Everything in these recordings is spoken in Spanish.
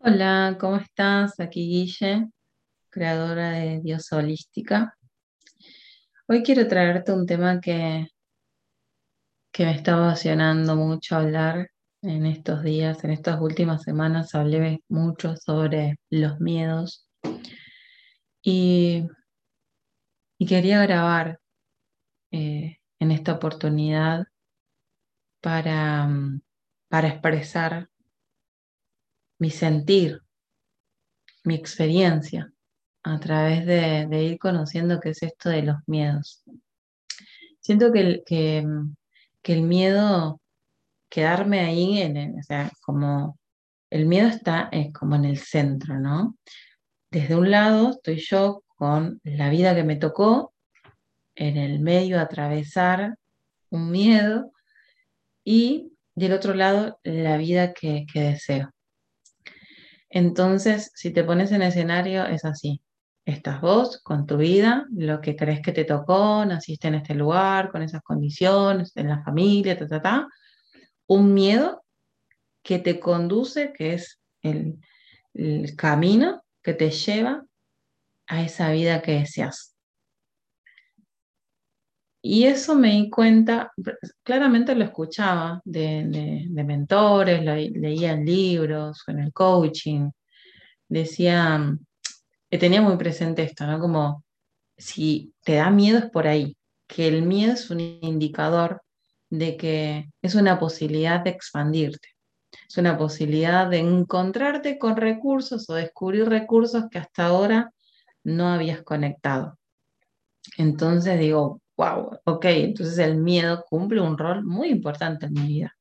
Hola, ¿cómo estás? Aquí Guille, creadora de Dios Holística. Hoy quiero traerte un tema que, que me está apasionando mucho hablar en estos días, en estas últimas semanas hablé mucho sobre los miedos y, y quería grabar eh, en esta oportunidad para, mm, para expresar mi sentir, mi experiencia a través de, ir conociendo qué es esto de los miedos. Siento que el, que, el miedo, quedarme ahí, en o sea, como el miedo está es como en el centro, ¿no? Desde un lado estoy yo con la vida que me tocó, en el medio atravesar un miedo y del otro lado la vida que deseo. Entonces, si te pones en escenario, es así. Estás vos con tu vida, lo que crees que te tocó, naciste en este lugar, con esas condiciones, en la familia, ta, ta, ta. Un miedo que te conduce, que es el, el camino que te lleva a esa vida que deseas. Y eso me di cuenta, claramente lo escuchaba de, mentores, leía en libros, en el coaching, decía, tenía muy presente esto, ¿no? Como si te da miedo es por ahí, que el miedo es un indicador de que es una posibilidad de expandirte, es una posibilidad de encontrarte con recursos o descubrir recursos que hasta ahora no habías conectado. Entonces digo, wow, ok, entonces el miedo cumple un rol muy importante en mi vida.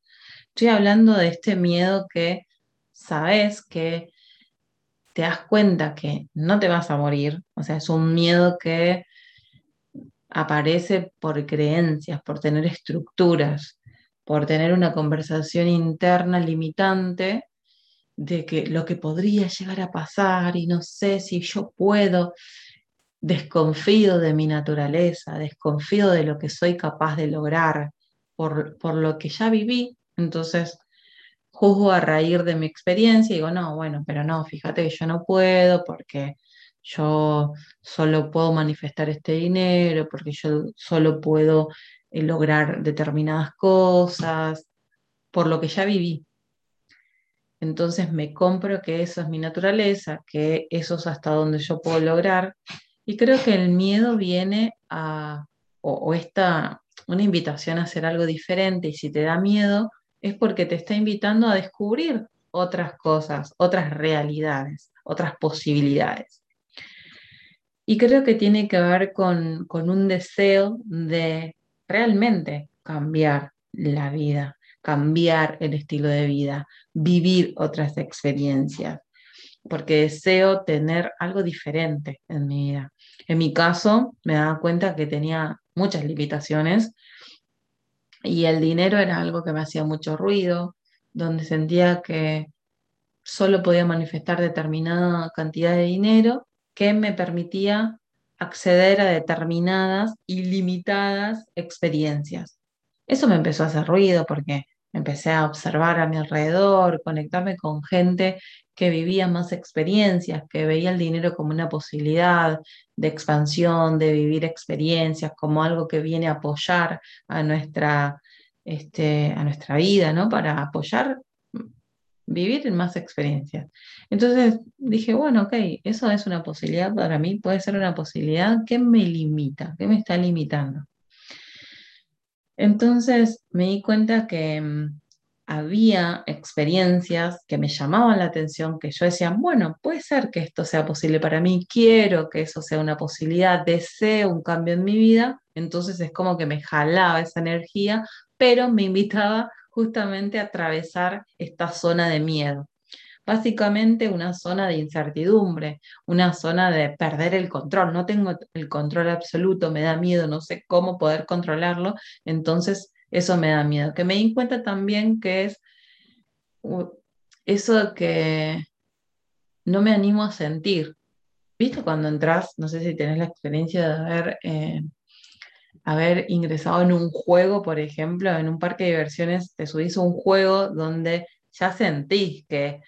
Estoy hablando de este miedo que sabes que te das cuenta que no te vas a morir, o sea, es un miedo que aparece por creencias, por tener estructuras, por tener una conversación interna limitante de que lo que podría llegar a pasar y no sé si yo puedo desconfío de mi naturaleza, desconfío de lo que soy capaz de lograr por, lo que ya viví, entonces juzgo a raíz de mi experiencia y digo, no, bueno, pero no, fíjate que yo no puedo porque yo solo puedo manifestar este dinero, porque yo solo puedo eh, lograr determinadas cosas, por lo que ya viví. Entonces me compro que eso es mi naturaleza, que eso es hasta donde yo puedo lograr y creo que el miedo viene a, o, esta, una invitación a hacer algo diferente, y si te da miedo, es porque te está invitando a descubrir otras cosas, otras realidades, otras posibilidades. Y creo que tiene que ver con, con un deseo de realmente cambiar la vida, cambiar el estilo de vida, vivir otras experiencias, porque deseo tener algo diferente en mi vida. En mi caso, me daba cuenta que tenía muchas limitaciones y el dinero era algo que me hacía mucho ruido, donde sentía que solo podía manifestar determinada cantidad de dinero que me permitía acceder a determinadas y limitadas experiencias. Eso me empezó a hacer ruido porque empecé a observar a mi alrededor, conectarme con gente que vivía más experiencias, que veía el dinero como una posibilidad de expansión, de vivir experiencias, como algo que viene a apoyar a nuestra, este, a nuestra vida, ¿no? Para apoyar vivir en más experiencias. Entonces dije, bueno, ok, eso es una posibilidad para mí, puede ser una posibilidad que me limita, que me está limitando. Entonces me di cuenta que mm, había experiencias que me llamaban la atención, que yo decía, bueno, puede ser que esto sea posible para mí, quiero que eso sea una posibilidad, deseo un cambio en mi vida, entonces es como que me jalaba esa energía, pero me invitaba justamente a atravesar esta zona de miedo. Básicamente una zona de incertidumbre, una zona de perder el control. No tengo el control absoluto, me da miedo, no sé cómo poder controlarlo, entonces eso me da miedo. Que me di cuenta también que es eso que no me animo a sentir. ¿Viste cuando entras, no sé si tenés la experiencia de haber, eh, haber ingresado en un juego, por ejemplo, en un parque de diversiones, te subís a un juego donde ya sentís que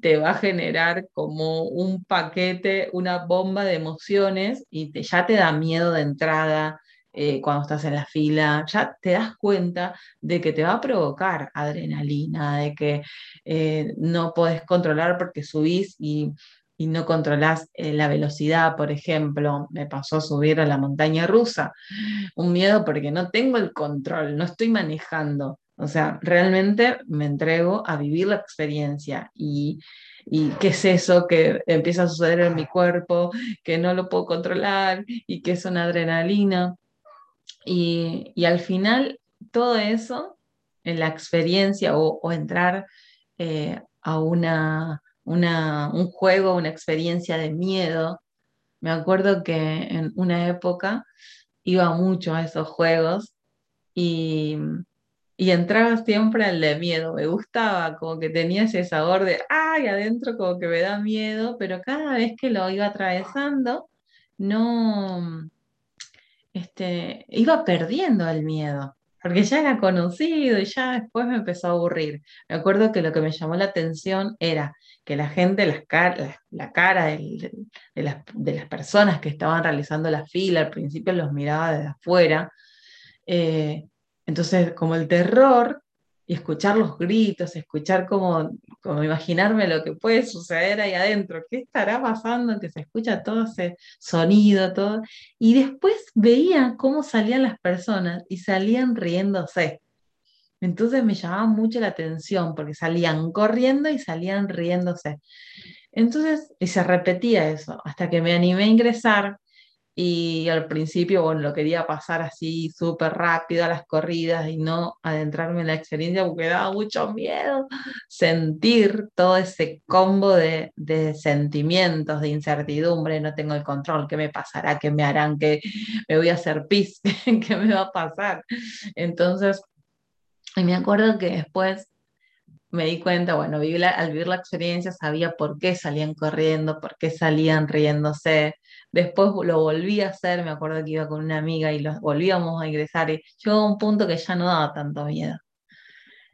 te va a generar como un paquete, una bomba de emociones y te, ya te da miedo de entrada eh, cuando estás en la fila, ya te das cuenta de que te va a provocar adrenalina, de que eh, no podés controlar porque subís y, no controlás eh, la velocidad, por ejemplo. Me pasó subir a la montaña rusa, un miedo porque no tengo el control, no estoy manejando. O sea, realmente me entrego a vivir la experiencia y, y qué es eso que empieza a suceder en mi cuerpo, que no lo puedo controlar y que es una adrenalina. Y, al final, todo eso, en la experiencia o, entrar eh, a una, un juego, una experiencia de miedo, me acuerdo que en una época iba mucho a esos juegos y, y entraba siempre al de miedo, me gustaba, como que tenía ese sabor de, ay, adentro como que me da miedo, pero cada vez que lo iba atravesando, no, este, iba perdiendo el miedo, porque ya era conocido y ya después me empezó a aburrir. Me acuerdo que lo que me llamó la atención era que la gente, las la, cara de, las, de, las, personas que estaban realizando la fila, al principio los miraba desde afuera. Eh, entonces, como el terror y escuchar los gritos, escuchar como, como imaginarme lo que puede suceder ahí adentro, qué estará pasando, que se escucha todo ese sonido, todo. Y después veía cómo salían las personas y salían riéndose. Entonces me llamaba mucho la atención porque salían corriendo y salían riéndose. Entonces, y se repetía eso, hasta que me animé a ingresar y al principio, bueno, lo quería pasar así súper rápido a las corridas y no adentrarme en la experiencia porque daba mucho miedo sentir todo ese combo de, sentimientos, de incertidumbre, no tengo el control, qué me pasará, qué me harán, qué me voy a hacer pis, qué me va a pasar. Entonces, y me acuerdo que después me di cuenta, bueno, al vivir la experiencia sabía por qué salían corriendo, por qué salían riéndose, Después lo volví a hacer, me acuerdo que iba con una amiga y los volvíamos a ingresar y llegó a un punto que ya no daba tanto miedo,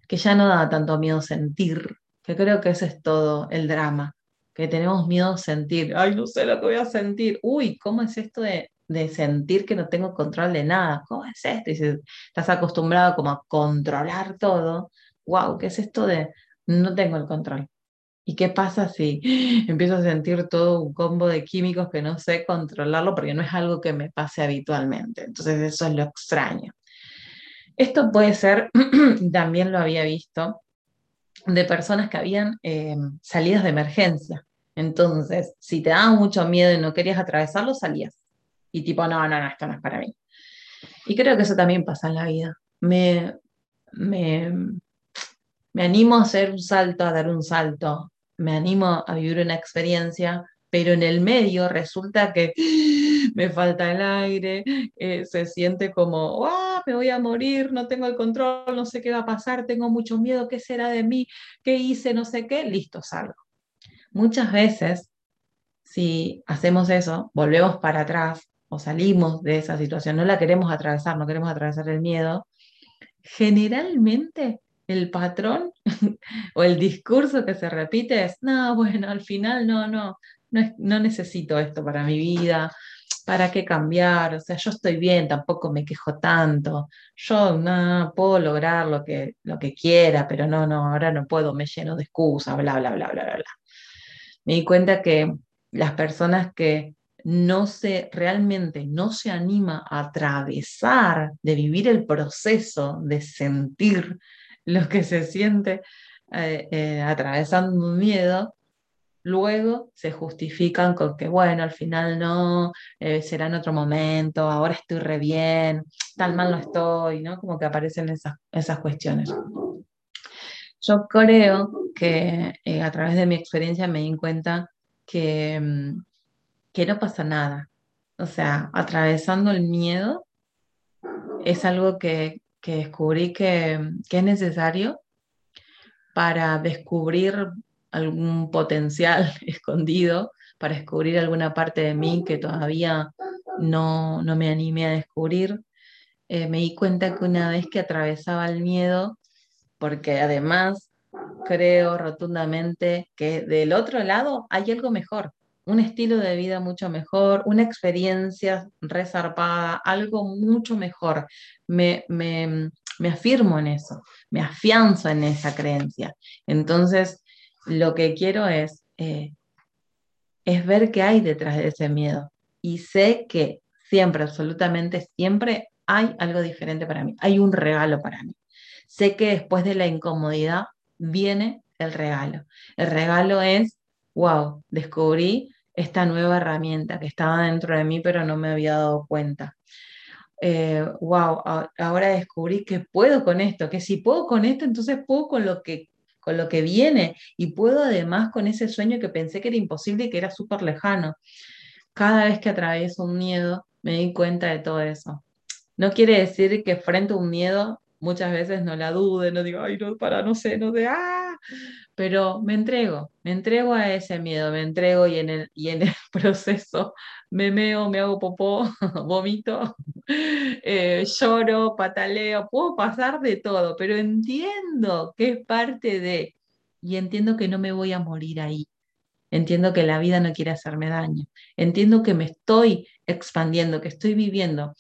que ya no daba tanto miedo sentir, que creo que ese es todo el drama, que tenemos miedo sentir, ay, no sé lo que voy a sentir, uy, ¿cómo es esto de, sentir que no tengo control de nada? ¿Cómo es esto? Y si estás acostumbrado como a controlar todo, wow, ¿qué es esto de no tengo el control? ¿Y qué pasa si empiezo a sentir todo un combo de químicos que no sé controlarlo porque no es algo que me pase habitualmente? Entonces eso es lo extraño. Esto puede ser, también lo había visto, de personas que habían eh, salidas de emergencia. Entonces, si te daba mucho miedo y no querías atravesarlo, salías. Y tipo, no, no, no, esto no es para mí. Y creo que eso también pasa en la vida. Me, me, me animo a hacer un salto, a dar un salto, me animo a vivir una experiencia, pero en el medio resulta que me falta el aire, eh, se siente como, ¡ah! me voy a morir, no tengo el control, no sé qué va a pasar, tengo mucho miedo, ¿qué será de mí? ¿Qué hice? No sé qué, listo, salgo. Muchas veces, si hacemos eso, volvemos para atrás o salimos de esa situación, no la queremos atravesar, no queremos atravesar el miedo, generalmente el patrón o el discurso que se repite es, no, bueno, al final no, no, no, necesito esto para mi vida, ¿para qué cambiar? O sea, yo estoy bien, tampoco me quejo tanto, yo no puedo lograr lo que, lo que quiera, pero no, no, ahora no puedo, me lleno de excusas, bla, bla, bla, bla, bla, bla. Me di cuenta que las personas que no se realmente no se anima a atravesar, de vivir el proceso de sentir lo que se siente eh, eh, atravesando un miedo, luego se justifican con que, bueno, al final no, eh, será en otro momento, ahora estoy re bien, tal mal no estoy, ¿no? Como que aparecen esas, esas cuestiones. Yo creo que a través de mi experiencia me di cuenta que, mm, que no pasa nada. O sea, atravesando el miedo es algo que, que descubrí que, es necesario para descubrir algún potencial escondido, para descubrir alguna parte de mí que todavía no, me animé a descubrir. Eh, me di cuenta que una vez que atravesaba el miedo, porque además creo rotundamente que del otro lado hay algo mejor, un estilo de vida mucho mejor, una experiencia resarpada, algo mucho mejor. Me, me, me afirmo en eso, me afianzo en esa creencia. Entonces, lo que quiero es, eh, es ver qué hay detrás de ese miedo. Y sé que siempre, absolutamente siempre, hay algo diferente para mí, hay un regalo para mí. Sé que después de la incomodidad viene el regalo. El regalo es, wow, descubrí esta nueva herramienta que estaba dentro de mí, pero no me había dado cuenta. wow, eh, ahora descubrí que puedo con esto, que si puedo con esto, entonces puedo con lo que con lo que viene y puedo además con ese sueño que pensé que era imposible y que era súper lejano. Cada vez que atravieso un miedo, me di cuenta de todo eso. No quiere decir que frente a un miedo muchas veces no la dude, no digo, ay, no, para, no sé, no de, ah, pero me entrego, me entrego a ese miedo, me entrego y en el, y en el proceso me meo, me hago popó, vomito, eh, lloro, pataleo, puedo pasar de todo, pero entiendo que es parte de, y entiendo que no me voy a morir ahí. Entiendo que la vida no quiere hacerme daño. Entiendo que me estoy expandiendo, que estoy viviendo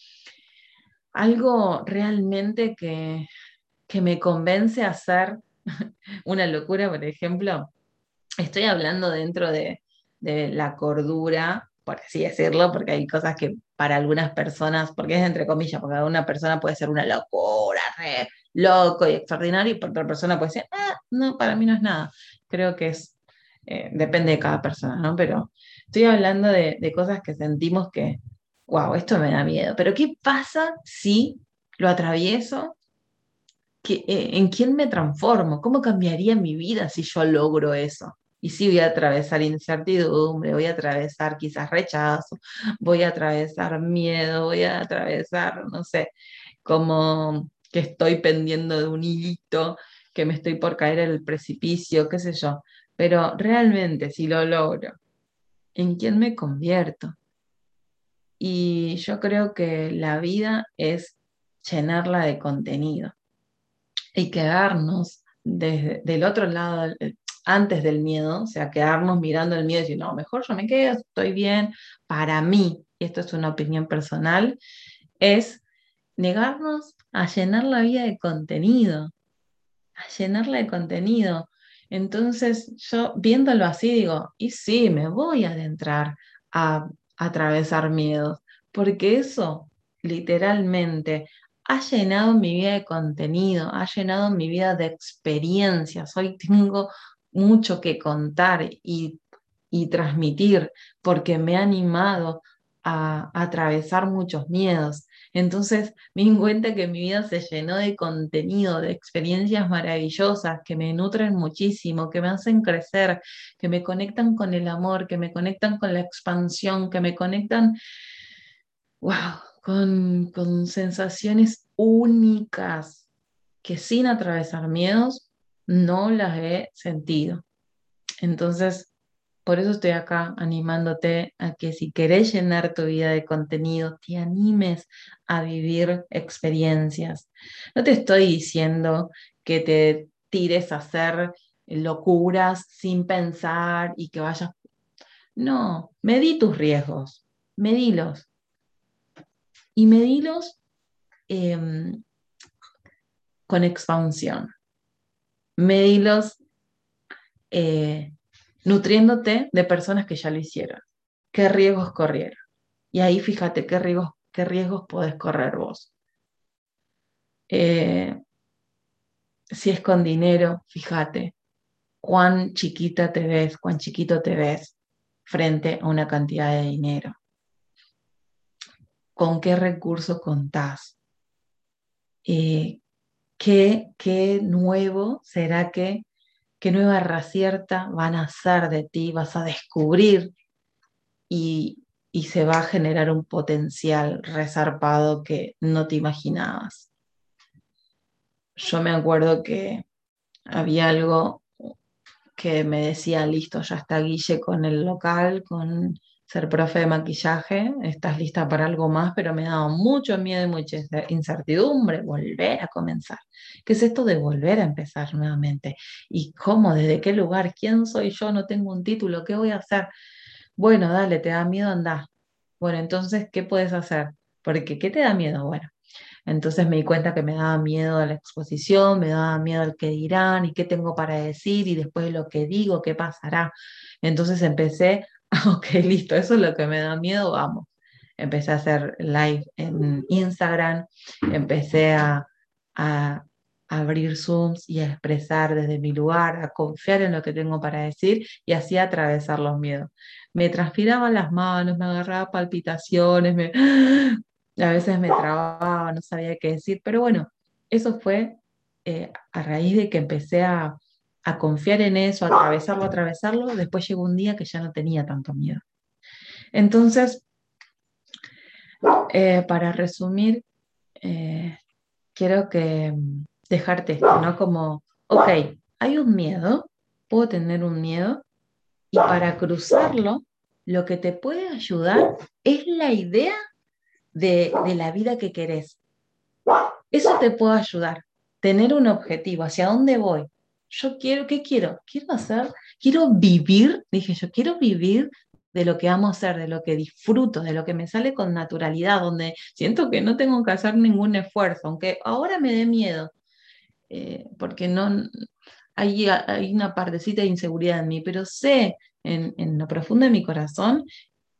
algo realmente que, que me convence a hacer una locura, por ejemplo, estoy hablando dentro de, la cordura, por así decirlo, porque hay cosas que para algunas personas, porque es entre comillas, porque una persona puede ser una locura, loco y extraordinario, y para otra persona puede ser, ah, no, para mí no es nada. Creo que es, eh, depende de cada persona, ¿no? Pero estoy hablando de, de cosas que sentimos que, wow, esto me da miedo. Pero ¿qué pasa si lo atravieso eh, ¿en quién me transformo? ¿Cómo cambiaría mi vida si yo logro eso? Y si voy a atravesar incertidumbre, voy a atravesar quizás rechazo, voy a atravesar miedo, voy a atravesar, no sé, como que estoy pendiendo de un hilito, que me estoy por caer en el precipicio, qué sé yo. Pero realmente, si lo logro, ¿en quién me convierto? Y yo creo que la vida es llenarla de contenido y quedarnos desde, del otro lado, eh, antes del miedo, o sea, quedarnos mirando el miedo y decir, no, mejor yo me quedo, estoy bien. Para mí, y esto es una opinión personal, es negarnos a llenar la vida de contenido, a llenarla de contenido. Entonces, yo viéndolo así digo, y sí, me voy a adentrar a, a atravesar miedos, porque eso literalmente ha llenado mi vida de contenido, ha llenado mi vida de experiencias. Hoy tengo mucho que contar y, transmitir porque me ha animado a, atravesar muchos miedos. Entonces me di cuenta que mi vida se llenó de contenido, de experiencias maravillosas que me nutren muchísimo, que me hacen crecer, que me conectan con el amor, que me conectan con la expansión, que me conectan, wow, con, sensaciones únicas que sin atravesar miedos no las he sentido. Entonces, por eso estoy acá animándote a que si querés llenar tu vida de contenido, te animes a vivir experiencias. No te estoy diciendo que te tires a hacer locuras sin pensar y que vayas... No, medí tus riesgos, medílos y medilos em, con expansión. Medilos eh, nutriéndote de personas que ya lo hicieron. ¿Qué riesgos corrieron? Y ahí fíjate qué riesgos, qué riesgos podés correr vos. Eh, si es con dinero, fíjate cuán chiquita te ves, cuán chiquito te ves frente a una cantidad de dinero con qué recursos contás. Eh, ¿qué, nuevo será que, qué nueva racierta van a hacer de ti, vas a descubrir y, y se va a generar un potencial resarpado que no te imaginabas. Yo me acuerdo que había algo que me decía, listo, ya está Guille con el local, con ser profe de maquillaje, estás lista para algo más, pero me daba mucho miedo y mucha incertidumbre volver a comenzar. ¿Qué es esto de volver a empezar nuevamente? ¿Y cómo? ¿Desde qué lugar? ¿Quién soy yo? No tengo un título, ¿qué voy a hacer? Bueno, dale, te da miedo, anda. Bueno, entonces, ¿qué puedes hacer? Porque, ¿qué te da miedo? Bueno, entonces me di cuenta que me daba miedo a la exposición, me daba miedo al que dirán y qué tengo para decir y después lo que digo, qué pasará. Entonces empecé, ok, listo, eso es lo que me da miedo, vamos. Empecé a hacer live en Instagram, empecé a, abrir Zooms y a expresar desde mi lugar, a confiar en lo que tengo para decir y así atravesar los miedos. Me transpiraban las manos, me agarraba palpitaciones, me, a veces me trababa, no sabía qué decir, pero bueno, eso fue eh, a raíz de que empecé a, confiar en eso, a atravesarlo, a atravesarlo, después llegó un día que ya no tenía tanto miedo. Entonces, eh, para resumir, eh, quiero que mm, dejarte esto, ¿no? Como, ok, hay un miedo, puedo tener un miedo, y para cruzarlo, lo que te puede ayudar es la idea de, la vida que querés. Eso te puede ayudar. Tener un objetivo, hacia dónde voy. Yo quiero, ¿qué quiero? Quiero hacer, quiero vivir, dije yo, quiero vivir de lo que amo hacer, de lo que disfruto, de lo que me sale con naturalidad, donde siento que no tengo que hacer ningún esfuerzo, aunque ahora me dé miedo, eh, porque no hay, hay, una partecita de inseguridad en mí, pero sé en, en lo profundo de mi corazón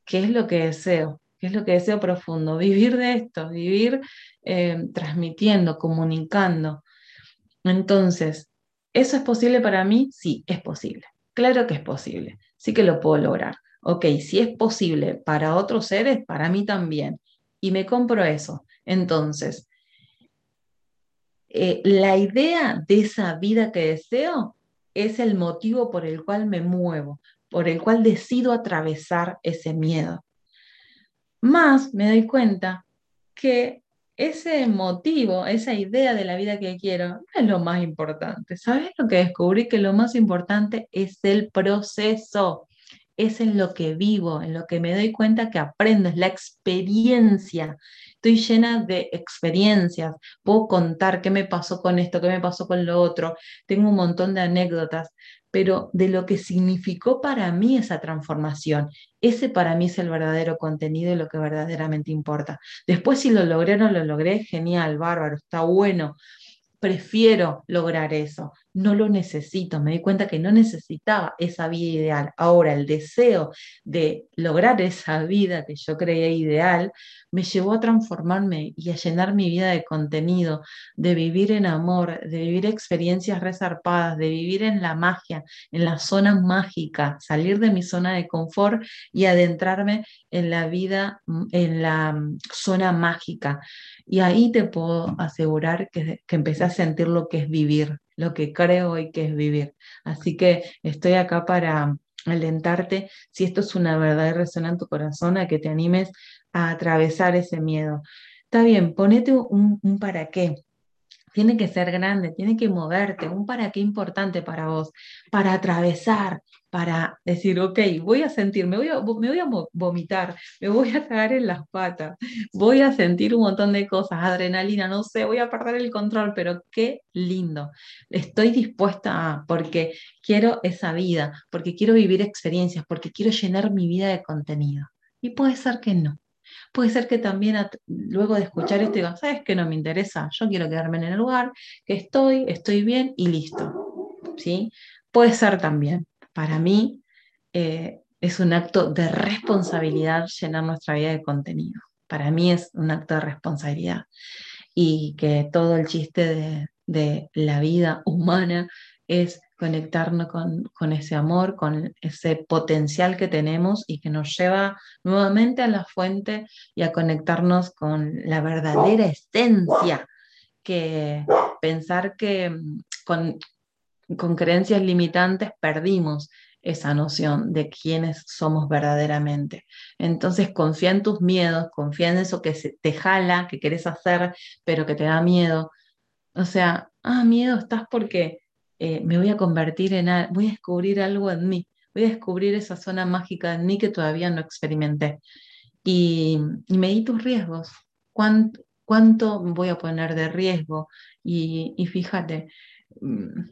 qué es lo que deseo que es lo que deseo profundo, vivir de esto, vivir eh, transmitiendo, comunicando. Entonces, ¿eso es posible para mí? Sí, es posible. Claro que es posible. Sí que lo puedo lograr. Ok, si es posible para otros seres, para mí también. Y me compro eso. Entonces, eh, la idea de esa vida que deseo es el motivo por el cual me muevo, por el cual decido atravesar ese miedo. Más me doy cuenta que ese motivo, esa idea de la vida que quiero, no es lo más importante. ¿Sabes lo que descubrí? Que lo más importante es el proceso, es en lo que vivo, en lo que me doy cuenta que aprendo, es la experiencia. Estoy llena de experiencias, puedo contar qué me pasó con esto, qué me pasó con lo otro, tengo un montón de anécdotas, pero de lo que significó para mí esa transformación. Ese para mí es el verdadero contenido y lo que verdaderamente importa. Después si lo logré o no lo logré, genial, bárbaro, está bueno, prefiero lograr eso, no lo necesito, me di cuenta que no necesitaba esa vida ideal. Ahora, el deseo de lograr esa vida que yo creía ideal me llevó a transformarme y a llenar mi vida de contenido, de vivir en amor, de vivir experiencias resarpadas, de vivir en la magia, en la zona mágica, salir de mi zona de confort y adentrarme en la vida, en la mm, zona mágica. Y ahí te puedo asegurar que, que empecé a sentir lo que es vivir, lo que creo hoy que es vivir. Así que estoy acá para alentarte, si esto es una verdad y resuena en tu corazón, a que te animes a atravesar ese miedo. Está bien, ponete un, un para qué, tiene que ser grande, tiene que moverte, un para qué importante para vos, para atravesar, para decir, ok, voy a sentir, me voy a, me voy a vomitar, me voy a caer en las patas, voy a sentir un montón de cosas, adrenalina, no sé, voy a perder el control, pero qué lindo. Estoy dispuesta a, porque quiero esa vida, porque quiero vivir experiencias, porque quiero llenar mi vida de contenido. Y puede ser que no. Puede ser que también luego de escuchar esto digan, ¿sabes qué no me interesa? Yo quiero quedarme en el lugar que estoy, estoy bien y listo. ¿Sí? Puede ser también. Para mí eh, es un acto de responsabilidad llenar nuestra vida de contenido. Para mí es un acto de responsabilidad. Y que todo el chiste de la vida humana es conectarnos con, ese amor, con ese potencial que tenemos y que nos lleva nuevamente a la fuente y a conectarnos con la verdadera esencia, que pensar que mm, con, creencias limitantes perdimos esa noción de quiénes somos verdaderamente. Entonces confía en tus miedos, confía en eso que te jala, que querés hacer, pero que te da miedo. O sea, ah, miedo estás porque eh, me voy a convertir en, voy a descubrir algo en mí, voy a descubrir esa zona mágica en mí que todavía no experimenté. Y, y medí tus riesgos. ¿Cuánto, ¿Cuánto voy a poner de riesgo? Y, y fíjate, mm,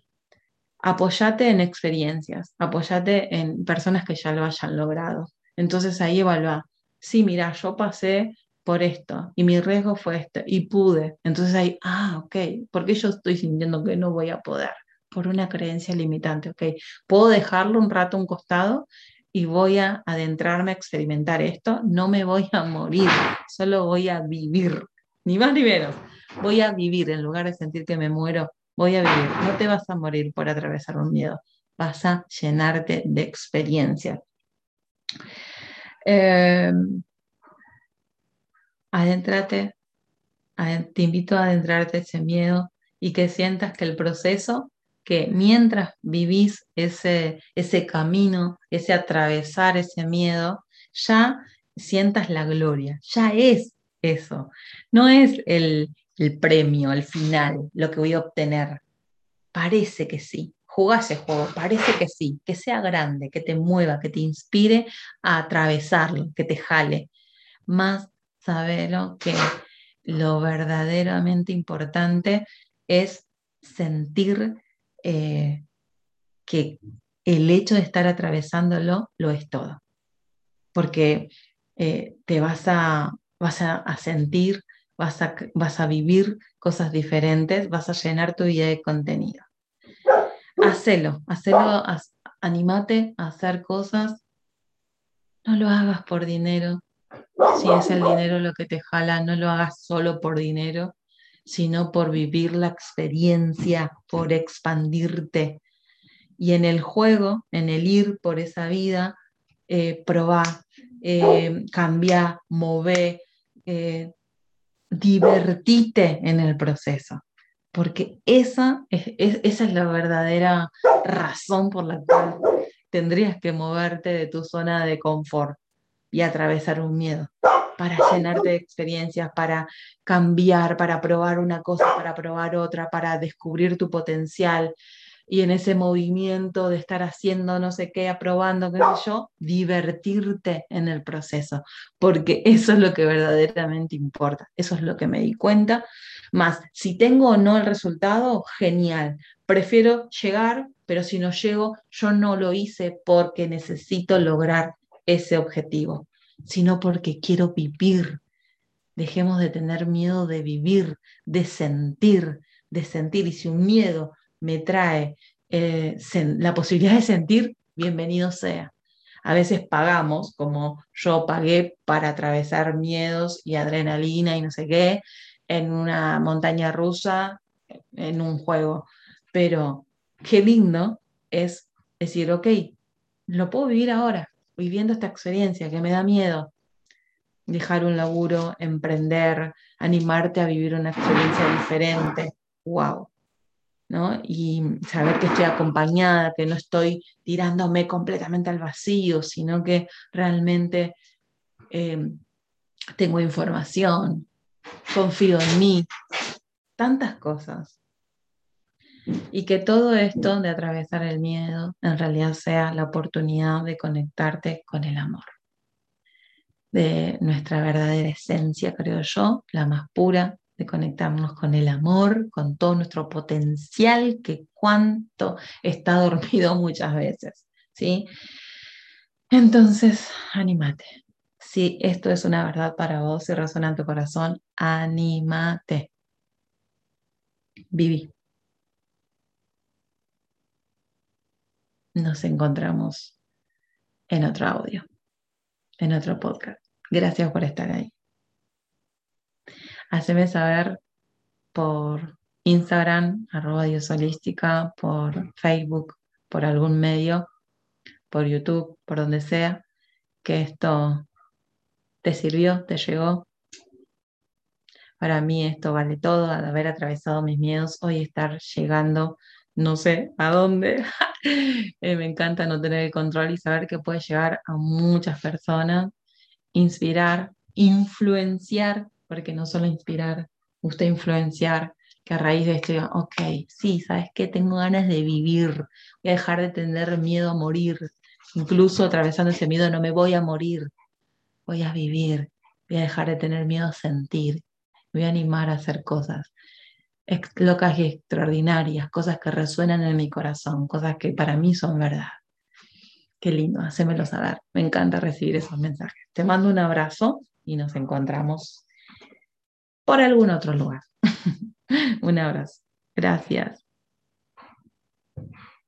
apóyate en experiencias, apóyate en personas que ya lo hayan logrado. Entonces ahí evalúa, sí, mira, yo pasé por esto y mi riesgo fue este y pude. Entonces ahí, ah, ok, ¿por qué yo estoy sintiendo que no voy a poder? Por una creencia limitante, ok. Puedo dejarlo un rato a un costado y voy a adentrarme a experimentar esto, no me voy a morir, solo voy a vivir, ni más ni menos. Voy a vivir en lugar de sentir que me muero, voy a vivir. No te vas a morir por atravesar un miedo, vas a llenarte de experiencia. Eh, adéntrate, te invito a adentrarte ese miedo y que sientas que el proceso, que mientras vivís ese, ese camino, ese atravesar ese miedo, ya sientas la gloria, ya es eso, no es el, el premio, el final, lo que voy a obtener. Parece que sí, jugá ese juego, parece que sí, que sea grande, que te mueva, que te inspire a atravesarlo, que te jale. Más sabelo que lo verdaderamente importante es sentir eh, que el hecho de estar atravesándolo lo es todo. Porque eh, te vas a, vas a, sentir, vas a, vas a vivir cosas diferentes, vas a llenar tu vida de contenido. Hacelo, hacelo, animate a hacer cosas. No lo hagas por dinero, si es el dinero lo que te jala, no lo hagas solo por dinero, sino por vivir la experiencia, por expandirte. Y en el juego, en el ir por esa vida, eh, probar, eh, mover, eh, divertite en el proceso. Porque esa esa es la verdadera razón por la cual tendrías que moverte de tu zona de confort y atravesar un miedo, para llenarte de experiencias, para cambiar, para probar una cosa, para probar otra, para descubrir tu potencial. Y en ese movimiento de estar haciendo no sé qué, aprobando, qué sé yo, divertirte en el proceso, porque eso es lo que verdaderamente importa, eso es lo que me di cuenta. Más, si tengo o no el resultado, genial. Prefiero llegar, pero si no llego, yo no lo hice porque necesito lograr ese objetivo, sino porque quiero vivir. Dejemos de tener miedo de vivir, de sentir, de sentir. Y si un miedo me trae eh, la posibilidad de sentir, bienvenido sea. A veces pagamos, como yo pagué para atravesar miedos y adrenalina y no sé qué, en una montaña rusa, en un juego. Pero qué lindo es decir, ok, lo puedo vivir ahora, viviendo esta experiencia que me da miedo. Dejar un laburo, emprender, animarte a vivir una experiencia diferente. ¡Wow! ¿no? Y saber que estoy acompañada, que no estoy tirándome completamente al vacío, sino que realmente eh, tengo información, confío en mí, tantas cosas. Y que todo esto de atravesar el miedo en realidad sea la oportunidad de conectarte con el amor, de nuestra verdadera esencia, creo yo, la más pura, de conectarnos con el amor, con todo nuestro potencial que cuánto está dormido muchas veces, ¿sí? Entonces, anímate. Si esto es una verdad para vos y resuena en tu corazón, anímate. Viví. Nos encontramos en otro audio, en otro podcast. Gracias por estar ahí. Haceme saber por Instagram, arroba diosolística, por Facebook, por algún medio, por YouTube, por donde sea, que esto te sirvió, te llegó. Para mí esto vale todo, al haber atravesado mis miedos, hoy estar llegando no sé a dónde. Eh, me encanta no tener el control y saber que puede llegar a muchas personas, inspirar, influenciar, porque no solo inspirar, gusta influenciar, que a raíz de esto ok, sí, ¿sabes qué? Tengo ganas de vivir, voy a dejar de tener miedo a morir, incluso atravesando ese miedo, no me voy a morir, voy a vivir, voy a dejar de tener miedo a sentir, voy a animar a hacer cosas locas y extraordinarias, cosas que resuenan en mi corazón, cosas que para mí son verdad. Qué lindo, hacémelo saber. Me encanta recibir esos mensajes. Te mando un abrazo y nos encontramos por algún otro lugar. un abrazo. Gracias.